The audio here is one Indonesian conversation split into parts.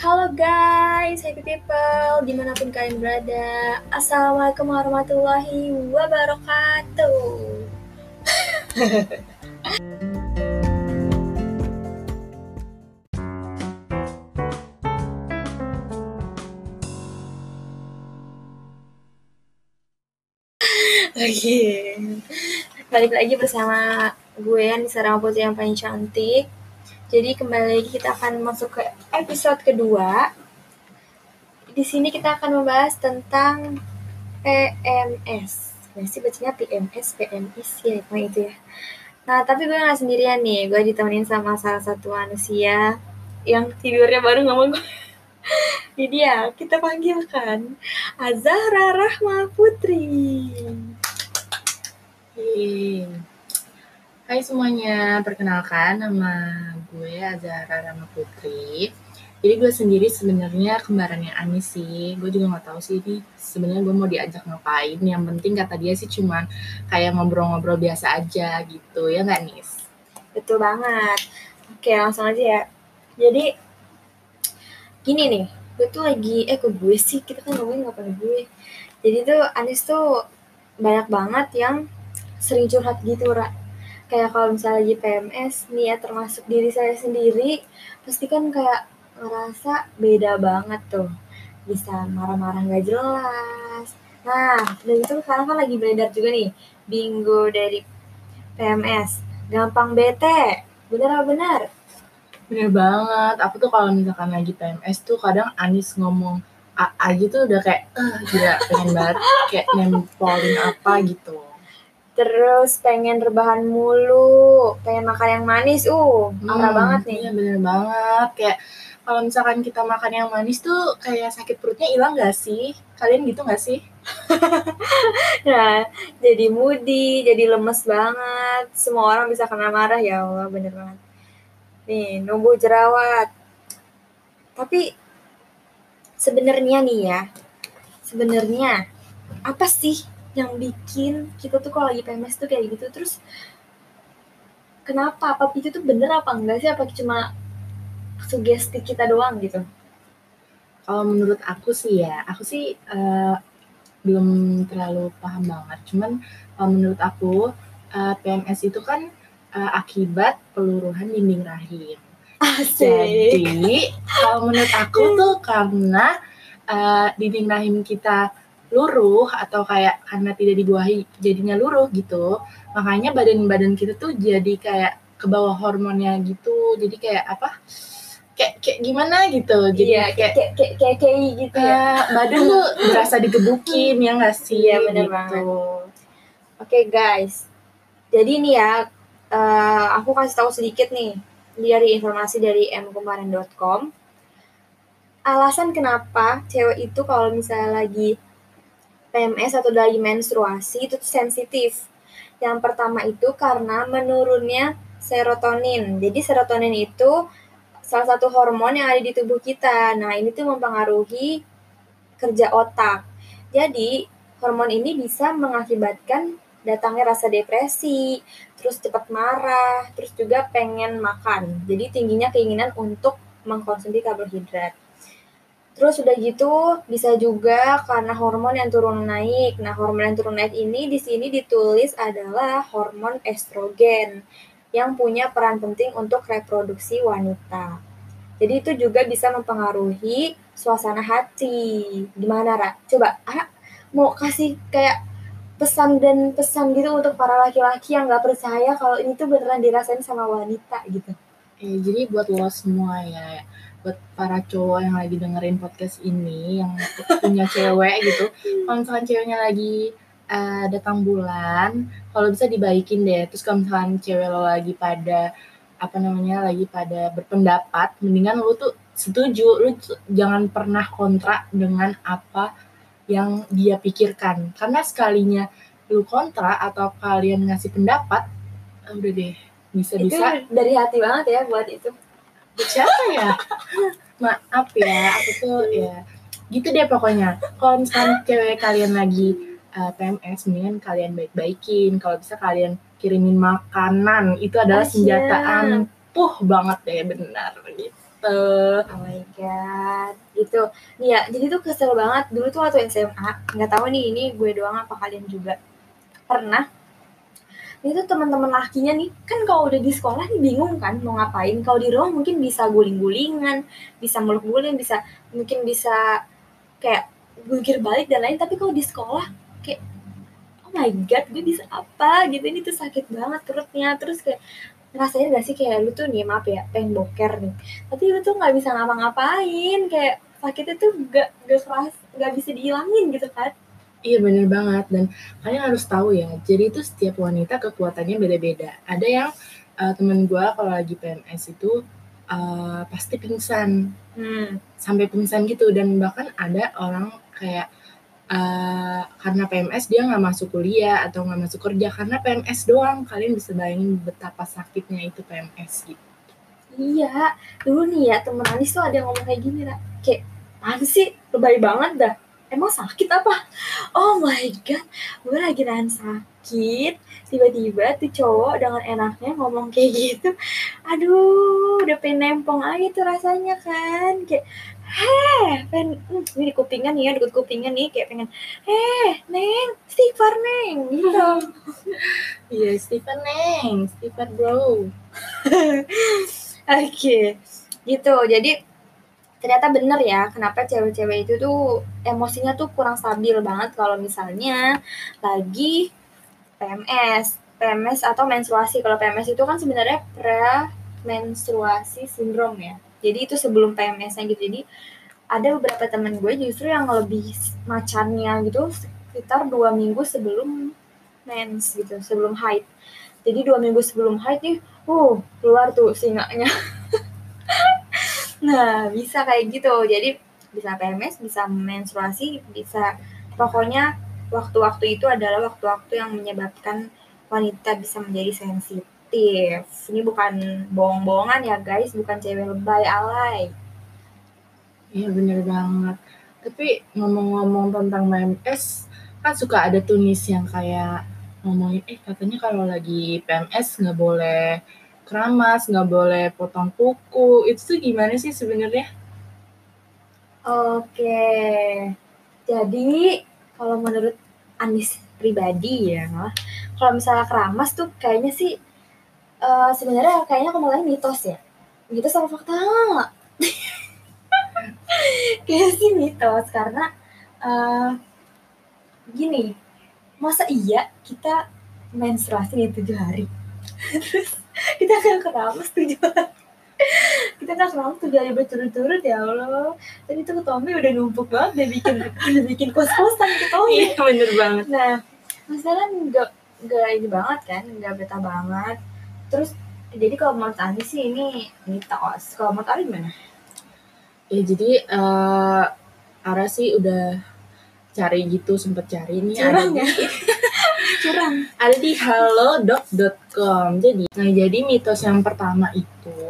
Halo guys, happy people, di mana pun kalian berada. Assalamualaikum warahmatullahi wabarakatuh. Oke, balik lagi bersama gue Anissa Putri yang paling cantik. Jadi kembali lagi kita akan masuk ke episode kedua. Di sini kita akan membahas tentang PMS. Nah sih bacanya PMS, PMS ya, itu ya. Nah tapi gue gak sendirian nih, gue ditemenin sama salah satu manusia yang tidurnya baru sama gue. Jadi ya, kita panggilkan Azahra Rahma Putri. Hai semuanya, perkenalkan nama gue Azahra Rama Putri. Jadi gue sendiri sebenarnya kembarannya Anis sih. Gue juga nggak tahu sih ini sebenarnya gue mau diajak ngapain. Yang penting kata dia sih cuman kayak ngobrol-ngobrol biasa aja gitu ya nggak Nis? Betul banget. Oke langsung aja ya. Jadi gini nih, gue tuh lagi eh ke gue sih kita kan ngomongin nggak pada gue. Jadi tuh Anis tuh banyak banget yang sering curhat gitu Ra. Kayak kalau misalnya lagi PMS nih ya termasuk diri saya sendiri pasti kan kayak ngerasa beda banget tuh. Bisa marah-marah nggak jelas. Nah dan itu sekarang kan lagi beredar juga nih bingo dari PMS gampang bete. Bener bener? Bener banget. Aku tuh kalau misalkan lagi PMS tuh kadang Anis ngomong A aja tuh udah kayak eh gila pengen banget kayak nempolin apa gitu terus pengen rebahan mulu, pengen makan yang manis, uh, marah hmm, banget nih. Iya bener banget, kayak kalau misalkan kita makan yang manis tuh kayak sakit perutnya hilang gak sih? Kalian gitu gak sih? nah, jadi moody, jadi lemes banget. Semua orang bisa kena marah ya Allah, bener banget. Nih, nunggu jerawat. Tapi sebenarnya nih ya, sebenarnya apa sih yang bikin kita tuh kalau lagi PMS tuh kayak gitu terus kenapa? Apa itu tuh bener apa enggak sih? Apa cuma sugesti kita doang gitu? Kalau menurut aku sih ya aku sih uh, belum terlalu paham banget. Cuman uh, menurut aku uh, PMS itu kan uh, akibat peluruhan dinding rahim. Asik. jadi kalau menurut aku tuh karena uh, dinding rahim kita luruh atau kayak karena tidak dibuahi jadinya luruh gitu. Makanya badan-badan kita tuh jadi kayak ke bawah hormonnya gitu. Jadi kayak apa? Kayak kayak gimana gitu. Jadi iya, kayak kayak kayak kayak, kayak gitu ya. Uh, badan tuh berasa digebukin ya nggak sih? Iya benar gitu. banget. Oke okay, guys. Jadi nih ya uh, aku kasih tahu sedikit nih dari informasi dari mkemarin.com alasan kenapa cewek itu kalau misalnya lagi PMS atau dari menstruasi itu sensitif. Yang pertama itu karena menurunnya serotonin. Jadi serotonin itu salah satu hormon yang ada di tubuh kita. Nah, ini tuh mempengaruhi kerja otak. Jadi, hormon ini bisa mengakibatkan datangnya rasa depresi, terus cepat marah, terus juga pengen makan. Jadi tingginya keinginan untuk mengkonsumsi karbohidrat. Terus udah gitu bisa juga karena hormon yang turun naik. Nah, hormon yang turun naik ini di sini ditulis adalah hormon estrogen yang punya peran penting untuk reproduksi wanita. Jadi itu juga bisa mempengaruhi suasana hati. Gimana, Ra? Coba, ah, mau kasih kayak pesan dan pesan gitu untuk para laki-laki yang nggak percaya kalau ini tuh beneran dirasain sama wanita gitu. Eh, jadi buat lo semua ya, buat para cowok yang lagi dengerin podcast ini yang punya cewek gitu. Kalau misalkan ceweknya lagi uh, datang bulan kalau bisa dibaikin deh. Terus kalau misalkan cewek lo lagi pada apa namanya lagi pada berpendapat mendingan lo tuh setuju. Lo jangan pernah kontra dengan apa yang dia pikirkan. Karena sekalinya lu kontra atau kalian ngasih pendapat udah deh. Bisa-bisa. Dari hati banget ya buat itu siapa ya maaf ya aku tuh ya gitu deh pokoknya kalau cewek kalian lagi uh, PMS mendingan kalian baik-baikin kalau bisa kalian kirimin makanan itu adalah senjata ampuh banget deh benar gitu gitu. Oh my god, gitu. Nih ya, jadi tuh kesel banget dulu tuh waktu SMA. Nggak tahu nih ini gue doang apa kalian juga pernah. Ini tuh teman-teman lakinya nih, kan kalau udah di sekolah nih bingung kan mau ngapain. Kalau di rumah mungkin bisa guling-gulingan, bisa meluk-guling, bisa mungkin bisa kayak gungkir balik dan lain. Tapi kalau di sekolah kayak oh my god, gue bisa apa gitu. Ini tuh sakit banget perutnya. Terus kayak ngerasain gak sih kayak lu tuh nih maaf ya pengen boker nih tapi lu tuh nggak bisa ngapa-ngapain kayak sakitnya tuh gak gak keras gak bisa dihilangin gitu kan Iya bener banget dan kalian harus tahu ya. Jadi itu setiap wanita kekuatannya beda-beda. Ada yang uh, temen gue kalau lagi PMS itu uh, pasti pingsan hmm. sampai pingsan gitu dan bahkan ada orang kayak uh, karena PMS dia nggak masuk kuliah atau nggak masuk kerja karena PMS doang. Kalian bisa bayangin betapa sakitnya itu PMS gitu. iya dulu nih ya temen Anis tuh ada yang ngomong kayak gini lah kayak apaan sih lebay banget dah emang sakit apa? Oh my god. Gue lagi nahan sakit. Tiba-tiba tuh cowok dengan enaknya ngomong kayak gitu. Aduh udah pengen nempong aja tuh rasanya kan. Kayak heh pengen hmm, ini di kupingan nih ya deket kupingan nih. Kayak pengen heh neng istighfar neng gitu. Iya Stephen Neng, Stephen bro. Oke, gitu. Jadi ternyata bener ya kenapa cewek-cewek itu tuh emosinya tuh kurang stabil banget kalau misalnya lagi PMS, PMS atau menstruasi. Kalau PMS itu kan sebenarnya pre-menstruasi sindrom ya. Jadi itu sebelum PMS-nya gitu. Jadi ada beberapa temen gue justru yang lebih macannya gitu sekitar dua minggu sebelum mens gitu, sebelum haid. Jadi dua minggu sebelum haid nih, uh keluar tuh singanya. nah bisa kayak gitu. Jadi bisa PMS, bisa menstruasi, bisa pokoknya waktu-waktu itu adalah waktu-waktu yang menyebabkan wanita bisa menjadi sensitif. Ini bukan bohong-bohongan ya guys, bukan cewek lebay alay. Iya bener banget. Tapi ngomong-ngomong tentang PMS, kan suka ada tunis yang kayak ngomongin, eh katanya kalau lagi PMS nggak boleh keramas, nggak boleh potong kuku. Itu tuh gimana sih sebenarnya? Oke, jadi kalau menurut Anis pribadi ya, kalau misalnya keramas tuh kayaknya sih uh, sebenarnya kayaknya kembali mitos ya, mitos sama fakta. kayak sih mitos karena uh, gini, masa iya kita menstruasi nih tujuh hari, kita keramas tujuh hari kita nggak selalu tuh jadi berturut-turut ya Allah. Tadi tuh Tommy udah numpuk banget udah bikin udah bikin kos-kosan ke Tommy. Iya bener banget. nah masalah nggak nggak ini banget kan nggak beta banget. Terus jadi kalau menurut Andi sih ini mitos. Kalau menurut Andi gimana? Ya jadi uh, Ara sih udah cari gitu sempet cari nih curang ada ya curang ada di halodoc.com. Jadi, nah jadi mitos yang pertama itu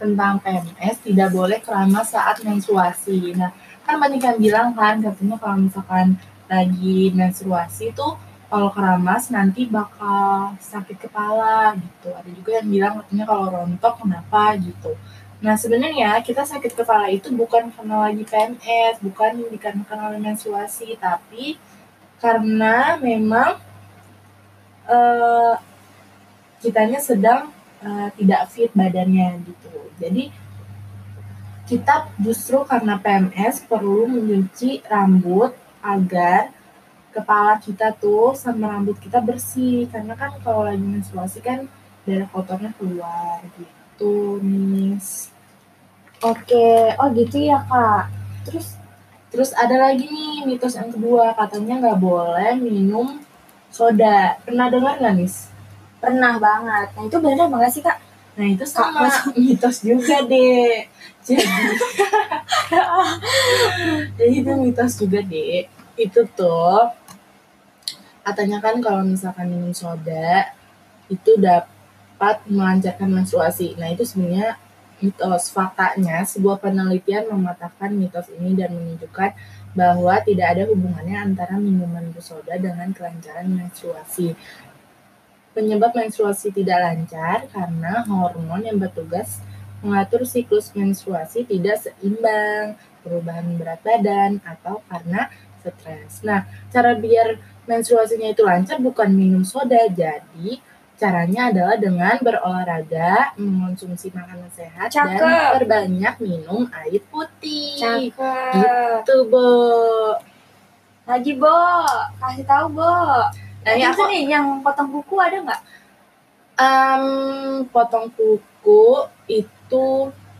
tentang PMS tidak boleh keramas saat menstruasi. Nah, kan banyak yang bilang kan katanya kalau misalkan lagi menstruasi tuh kalau keramas nanti bakal sakit kepala gitu. Ada juga yang bilang katanya kalau rontok kenapa gitu. Nah sebenarnya kita sakit kepala itu bukan karena lagi PMS, bukan dikarenakan oleh menstruasi, tapi karena memang eh, kitanya sedang eh, tidak fit badannya gitu. Jadi kita justru karena PMS perlu mencuci rambut agar kepala kita tuh sama rambut kita bersih. Karena kan kalau lagi menstruasi kan darah kotornya keluar gitu nis oke. Oh gitu ya kak. Terus? Terus ada lagi nih mitos yang kedua. Katanya nggak boleh minum soda. Pernah dengar nggak nis pernah banget. Nah itu benar nggak sih kak. Nah itu sama mitos juga deh jadi jadi itu mitos juga deh itu tuh katanya kan kalau misalkan minum soda itu dapat melancarkan menstruasi. Nah itu sebenarnya mitos. Faktanya sebuah penelitian mematahkan mitos ini dan menunjukkan bahwa tidak ada hubungannya antara minuman bersoda dengan kelancaran menstruasi. Penyebab menstruasi tidak lancar karena hormon yang bertugas mengatur siklus menstruasi tidak seimbang, perubahan berat badan, atau karena stres. Nah, cara biar menstruasinya itu lancar bukan minum soda, jadi caranya adalah dengan berolahraga, mengonsumsi makanan sehat, Cakep. dan perbanyak minum air putih. Cakep. Gitu, Bo. Lagi, Bo. Kasih tahu, Bo. Nah, ini aku nih, yang potong kuku ada nggak? Em, potong kuku itu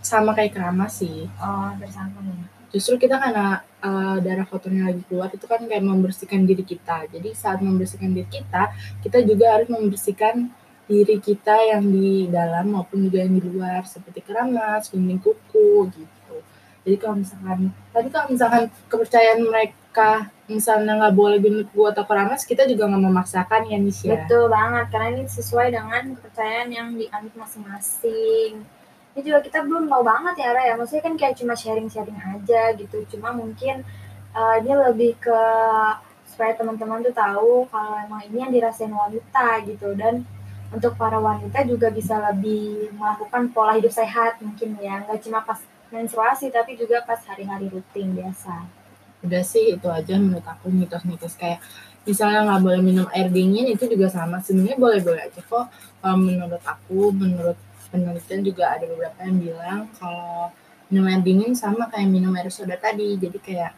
sama kayak keramas sih. Oh, bersama nih. Justru kita karena eh, darah kotornya lagi keluar itu kan kayak membersihkan diri kita. Jadi saat membersihkan diri kita, kita juga harus membersihkan diri kita yang di dalam maupun juga yang di luar seperti keramas, dinding kuku gitu. Jadi kalau misalkan tapi kalau misalkan kepercayaan mereka misalnya nggak boleh dinding kuku atau keramas, kita juga nggak memaksakan ya Nis ya. Betul banget, karena ini sesuai dengan kepercayaan yang dianut masing-masing. Ini juga kita belum tahu banget ya, Raya. Maksudnya kan kayak cuma sharing-sharing aja gitu. Cuma mungkin uh, ini lebih ke supaya teman-teman tuh tahu kalau emang ini yang dirasain wanita gitu. Dan untuk para wanita juga bisa lebih melakukan pola hidup sehat mungkin ya. Nggak cuma pas menstruasi, tapi juga pas hari-hari rutin biasa. udah sih itu aja menurut aku mitos-mitos kayak misalnya nggak boleh minum air dingin itu juga sama sebenarnya boleh-boleh aja kok menurut aku menurut penelitian juga ada beberapa yang bilang kalau minum air dingin sama kayak minum air soda tadi. Jadi kayak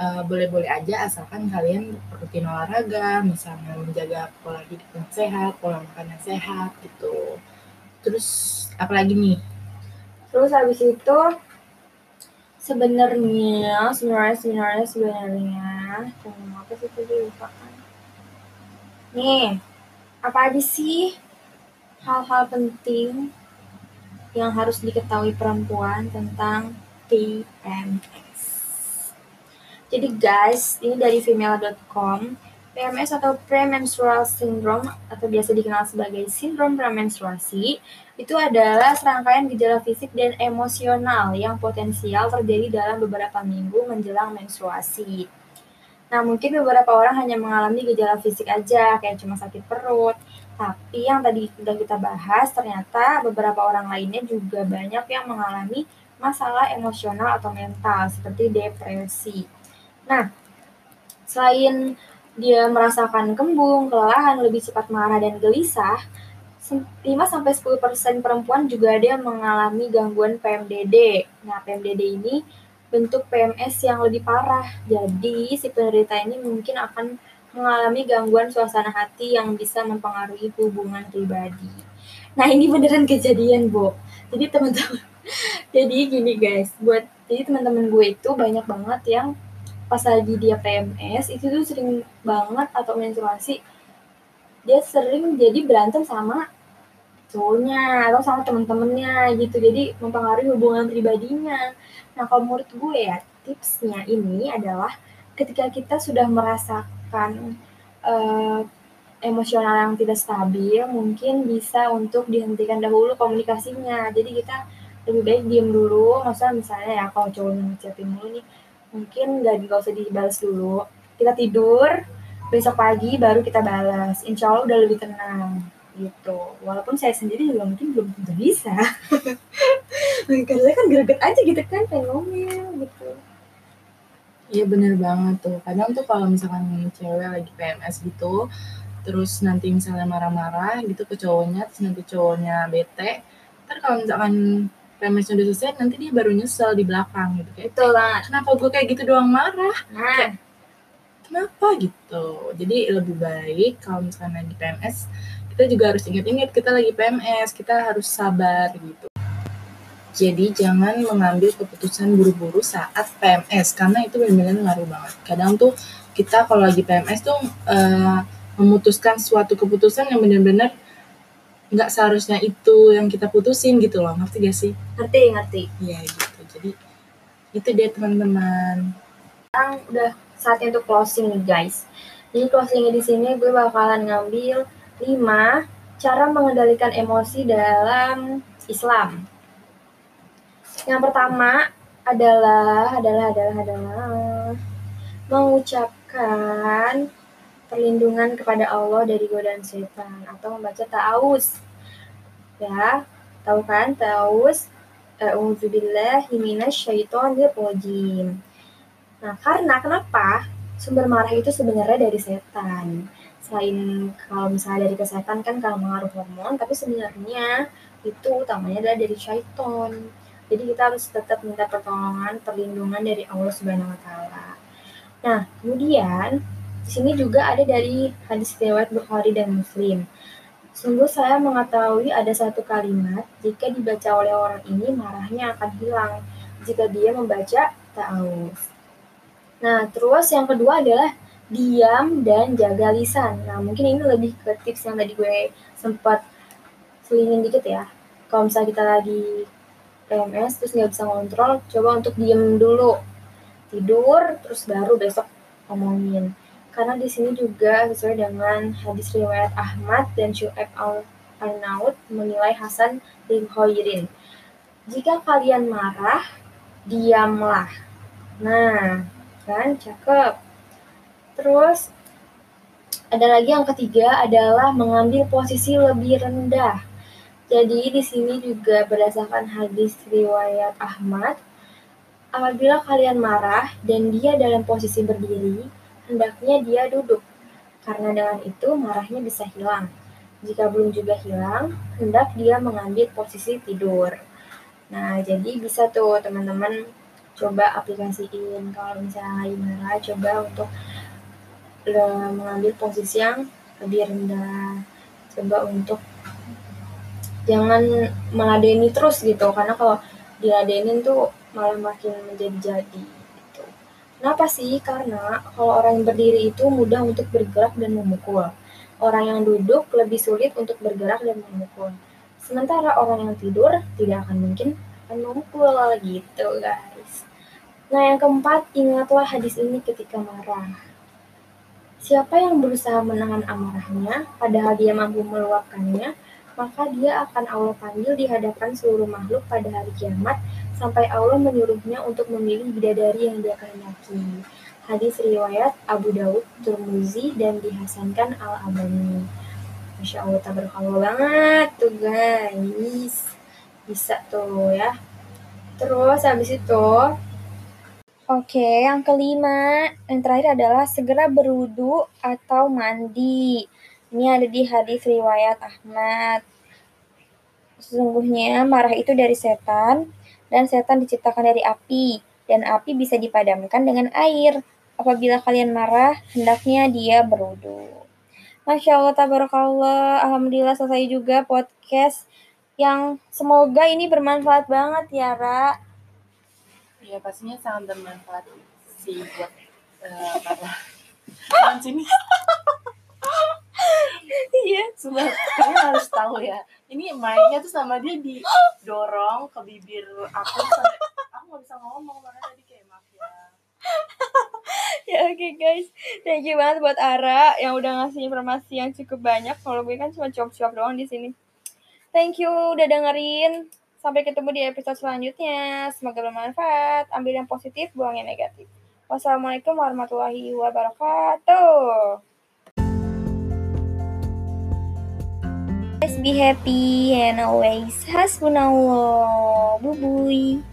eh, boleh-boleh aja asalkan kalian rutin olahraga misalnya menjaga pola hidup yang sehat pola makan yang sehat gitu. Terus apalagi nih? Terus habis itu sebenarnya sebenarnya sebenarnya sebenarnya apa sih tadi? Lupa kan. Nih apa aja sih hal-hal penting yang harus diketahui perempuan tentang PMS jadi guys ini dari female.com PMS atau premenstrual syndrome atau biasa dikenal sebagai sindrom premenstruasi itu adalah serangkaian gejala fisik dan emosional yang potensial terjadi dalam beberapa minggu menjelang menstruasi. Nah, mungkin beberapa orang hanya mengalami gejala fisik aja, kayak cuma sakit perut. Tapi yang tadi sudah kita bahas, ternyata beberapa orang lainnya juga banyak yang mengalami masalah emosional atau mental, seperti depresi. Nah, selain dia merasakan kembung, kelelahan, lebih cepat marah dan gelisah, 5-10% perempuan juga ada yang mengalami gangguan PMDD. Nah, PMDD ini bentuk PMS yang lebih parah. Jadi, si penderita ini mungkin akan mengalami gangguan suasana hati yang bisa mempengaruhi hubungan pribadi. Nah, ini beneran kejadian, Bo. Jadi, teman-teman, jadi gini guys, buat jadi teman-teman gue itu banyak banget yang pas lagi dia PMS itu tuh sering banget atau menstruasi dia sering jadi berantem sama cowoknya atau sama temen-temennya gitu jadi mempengaruhi hubungan pribadinya nah kalau menurut gue ya tipsnya ini adalah ketika kita sudah merasakan uh, emosional yang tidak stabil mungkin bisa untuk dihentikan dahulu komunikasinya. Jadi kita lebih baik diem dulu. Maksudnya misalnya ya kalau cowoknya ngechatin mulu nih mungkin gak, gak usah dibalas dulu. Kita tidur besok pagi baru kita balas insya Allah udah lebih tenang gitu. Walaupun saya sendiri juga mungkin belum bisa. Karena kan greget aja gitu kan pengen gitu Iya bener banget tuh. Kadang tuh kalau misalkan cewek lagi PMS gitu, terus nanti misalnya marah-marah gitu ke cowoknya, terus nanti cowoknya bete, ntar kalau misalkan PMS udah selesai, nanti dia baru nyesel di belakang gitu. Kayak, betul banget kenapa gue kayak gitu doang marah? nah Kenapa gitu? Jadi lebih baik kalau misalkan lagi PMS, kita juga harus ingat-ingat kita lagi PMS, kita harus sabar gitu. Jadi jangan mengambil keputusan buru-buru saat PMS karena itu benar-benar ngaruh banget. Kadang tuh kita kalau lagi PMS tuh uh, memutuskan suatu keputusan yang benar-benar nggak seharusnya itu yang kita putusin gitu loh. Ngerti gak sih? ngerti ngerti Iya gitu. Jadi itu dia teman-teman. sekarang udah saatnya untuk closing nih guys jadi closingnya di sini gue bakalan ngambil 5 cara mengendalikan emosi dalam Islam yang pertama adalah adalah adalah adalah mengucapkan perlindungan kepada Allah dari godaan setan atau membaca ta'awuz. Ya, tahu kan ta'awuz? A'udzubillahi minasyaitonirrajim. Nah, karena kenapa? Sumber marah itu sebenarnya dari setan. Selain kalau misalnya dari kesehatan kan kalau mengaruh hormon, tapi sebenarnya itu utamanya adalah dari syaiton. Jadi kita harus tetap minta pertolongan, perlindungan dari Allah Subhanahu wa taala. Nah, kemudian di sini juga ada dari hadis riwayat Bukhari dan Muslim. Sungguh saya mengetahui ada satu kalimat, jika dibaca oleh orang ini marahnya akan hilang jika dia membaca ta'awuz. Nah, terus yang kedua adalah diam dan jaga lisan. Nah, mungkin ini lebih ke tips yang tadi gue sempat selingin dikit ya. Kalau misalnya kita lagi PMS terus nggak bisa ngontrol, coba untuk diem dulu. Tidur, terus baru besok ngomongin. Karena di sini juga sesuai dengan hadis riwayat Ahmad dan Syu'aib al-Arnaud menilai Hasan bin Khairin. Jika kalian marah, diamlah. Nah, kan cakep. Terus ada lagi yang ketiga adalah mengambil posisi lebih rendah. Jadi di sini juga berdasarkan hadis riwayat Ahmad, apabila kalian marah dan dia dalam posisi berdiri, hendaknya dia duduk. Karena dengan itu marahnya bisa hilang. Jika belum juga hilang, hendak dia mengambil posisi tidur. Nah, jadi bisa tuh teman-teman coba aplikasiin kalau misalnya lagi marah coba untuk uh, mengambil posisi yang lebih rendah coba untuk jangan meladeni terus gitu karena kalau diladenin tuh malah makin menjadi-jadi gitu. Kenapa sih? Karena kalau orang yang berdiri itu mudah untuk bergerak dan memukul. Orang yang duduk lebih sulit untuk bergerak dan memukul. Sementara orang yang tidur tidak akan mungkin akan memukul gitu guys. Nah, yang keempat, ingatlah hadis ini ketika marah. Siapa yang berusaha menahan amarahnya, padahal dia mampu meluapkannya, maka dia akan Allah panggil di hadapan seluruh makhluk pada hari kiamat, sampai Allah menyuruhnya untuk memilih bidadari yang dia kehendaki. Hadis riwayat Abu Daud, Turmuzi, dan dihasankan Al-Abani. Masya Allah, tabarakallah banget tuh guys. Bisa tuh ya. Terus habis itu, Oke, yang kelima, yang terakhir adalah segera berwudu atau mandi. Ini ada di hadis riwayat Ahmad. Sesungguhnya marah itu dari setan, dan setan diciptakan dari api, dan api bisa dipadamkan dengan air. Apabila kalian marah, hendaknya dia berwudu. Masya Allah, tabarakallah. Alhamdulillah selesai juga podcast yang semoga ini bermanfaat banget ya, Ra ya pastinya sangat bermanfaat sih buat uh, para sini iya sudah kalian harus tahu ya ini mic-nya tuh sama dia didorong ke bibir aku sampai aku nggak bisa ngomong makanya tadi kayak maaf ya ya oke okay, guys thank you banget buat Ara yang udah ngasih informasi yang cukup banyak kalau gue kan cuma cuap-cuap doang di sini thank you udah dengerin Sampai ketemu di episode selanjutnya. Semoga bermanfaat. Ambil yang positif, buang yang negatif. Wassalamualaikum warahmatullahi wabarakatuh. Be happy and always hasbunallah. Bye-bye.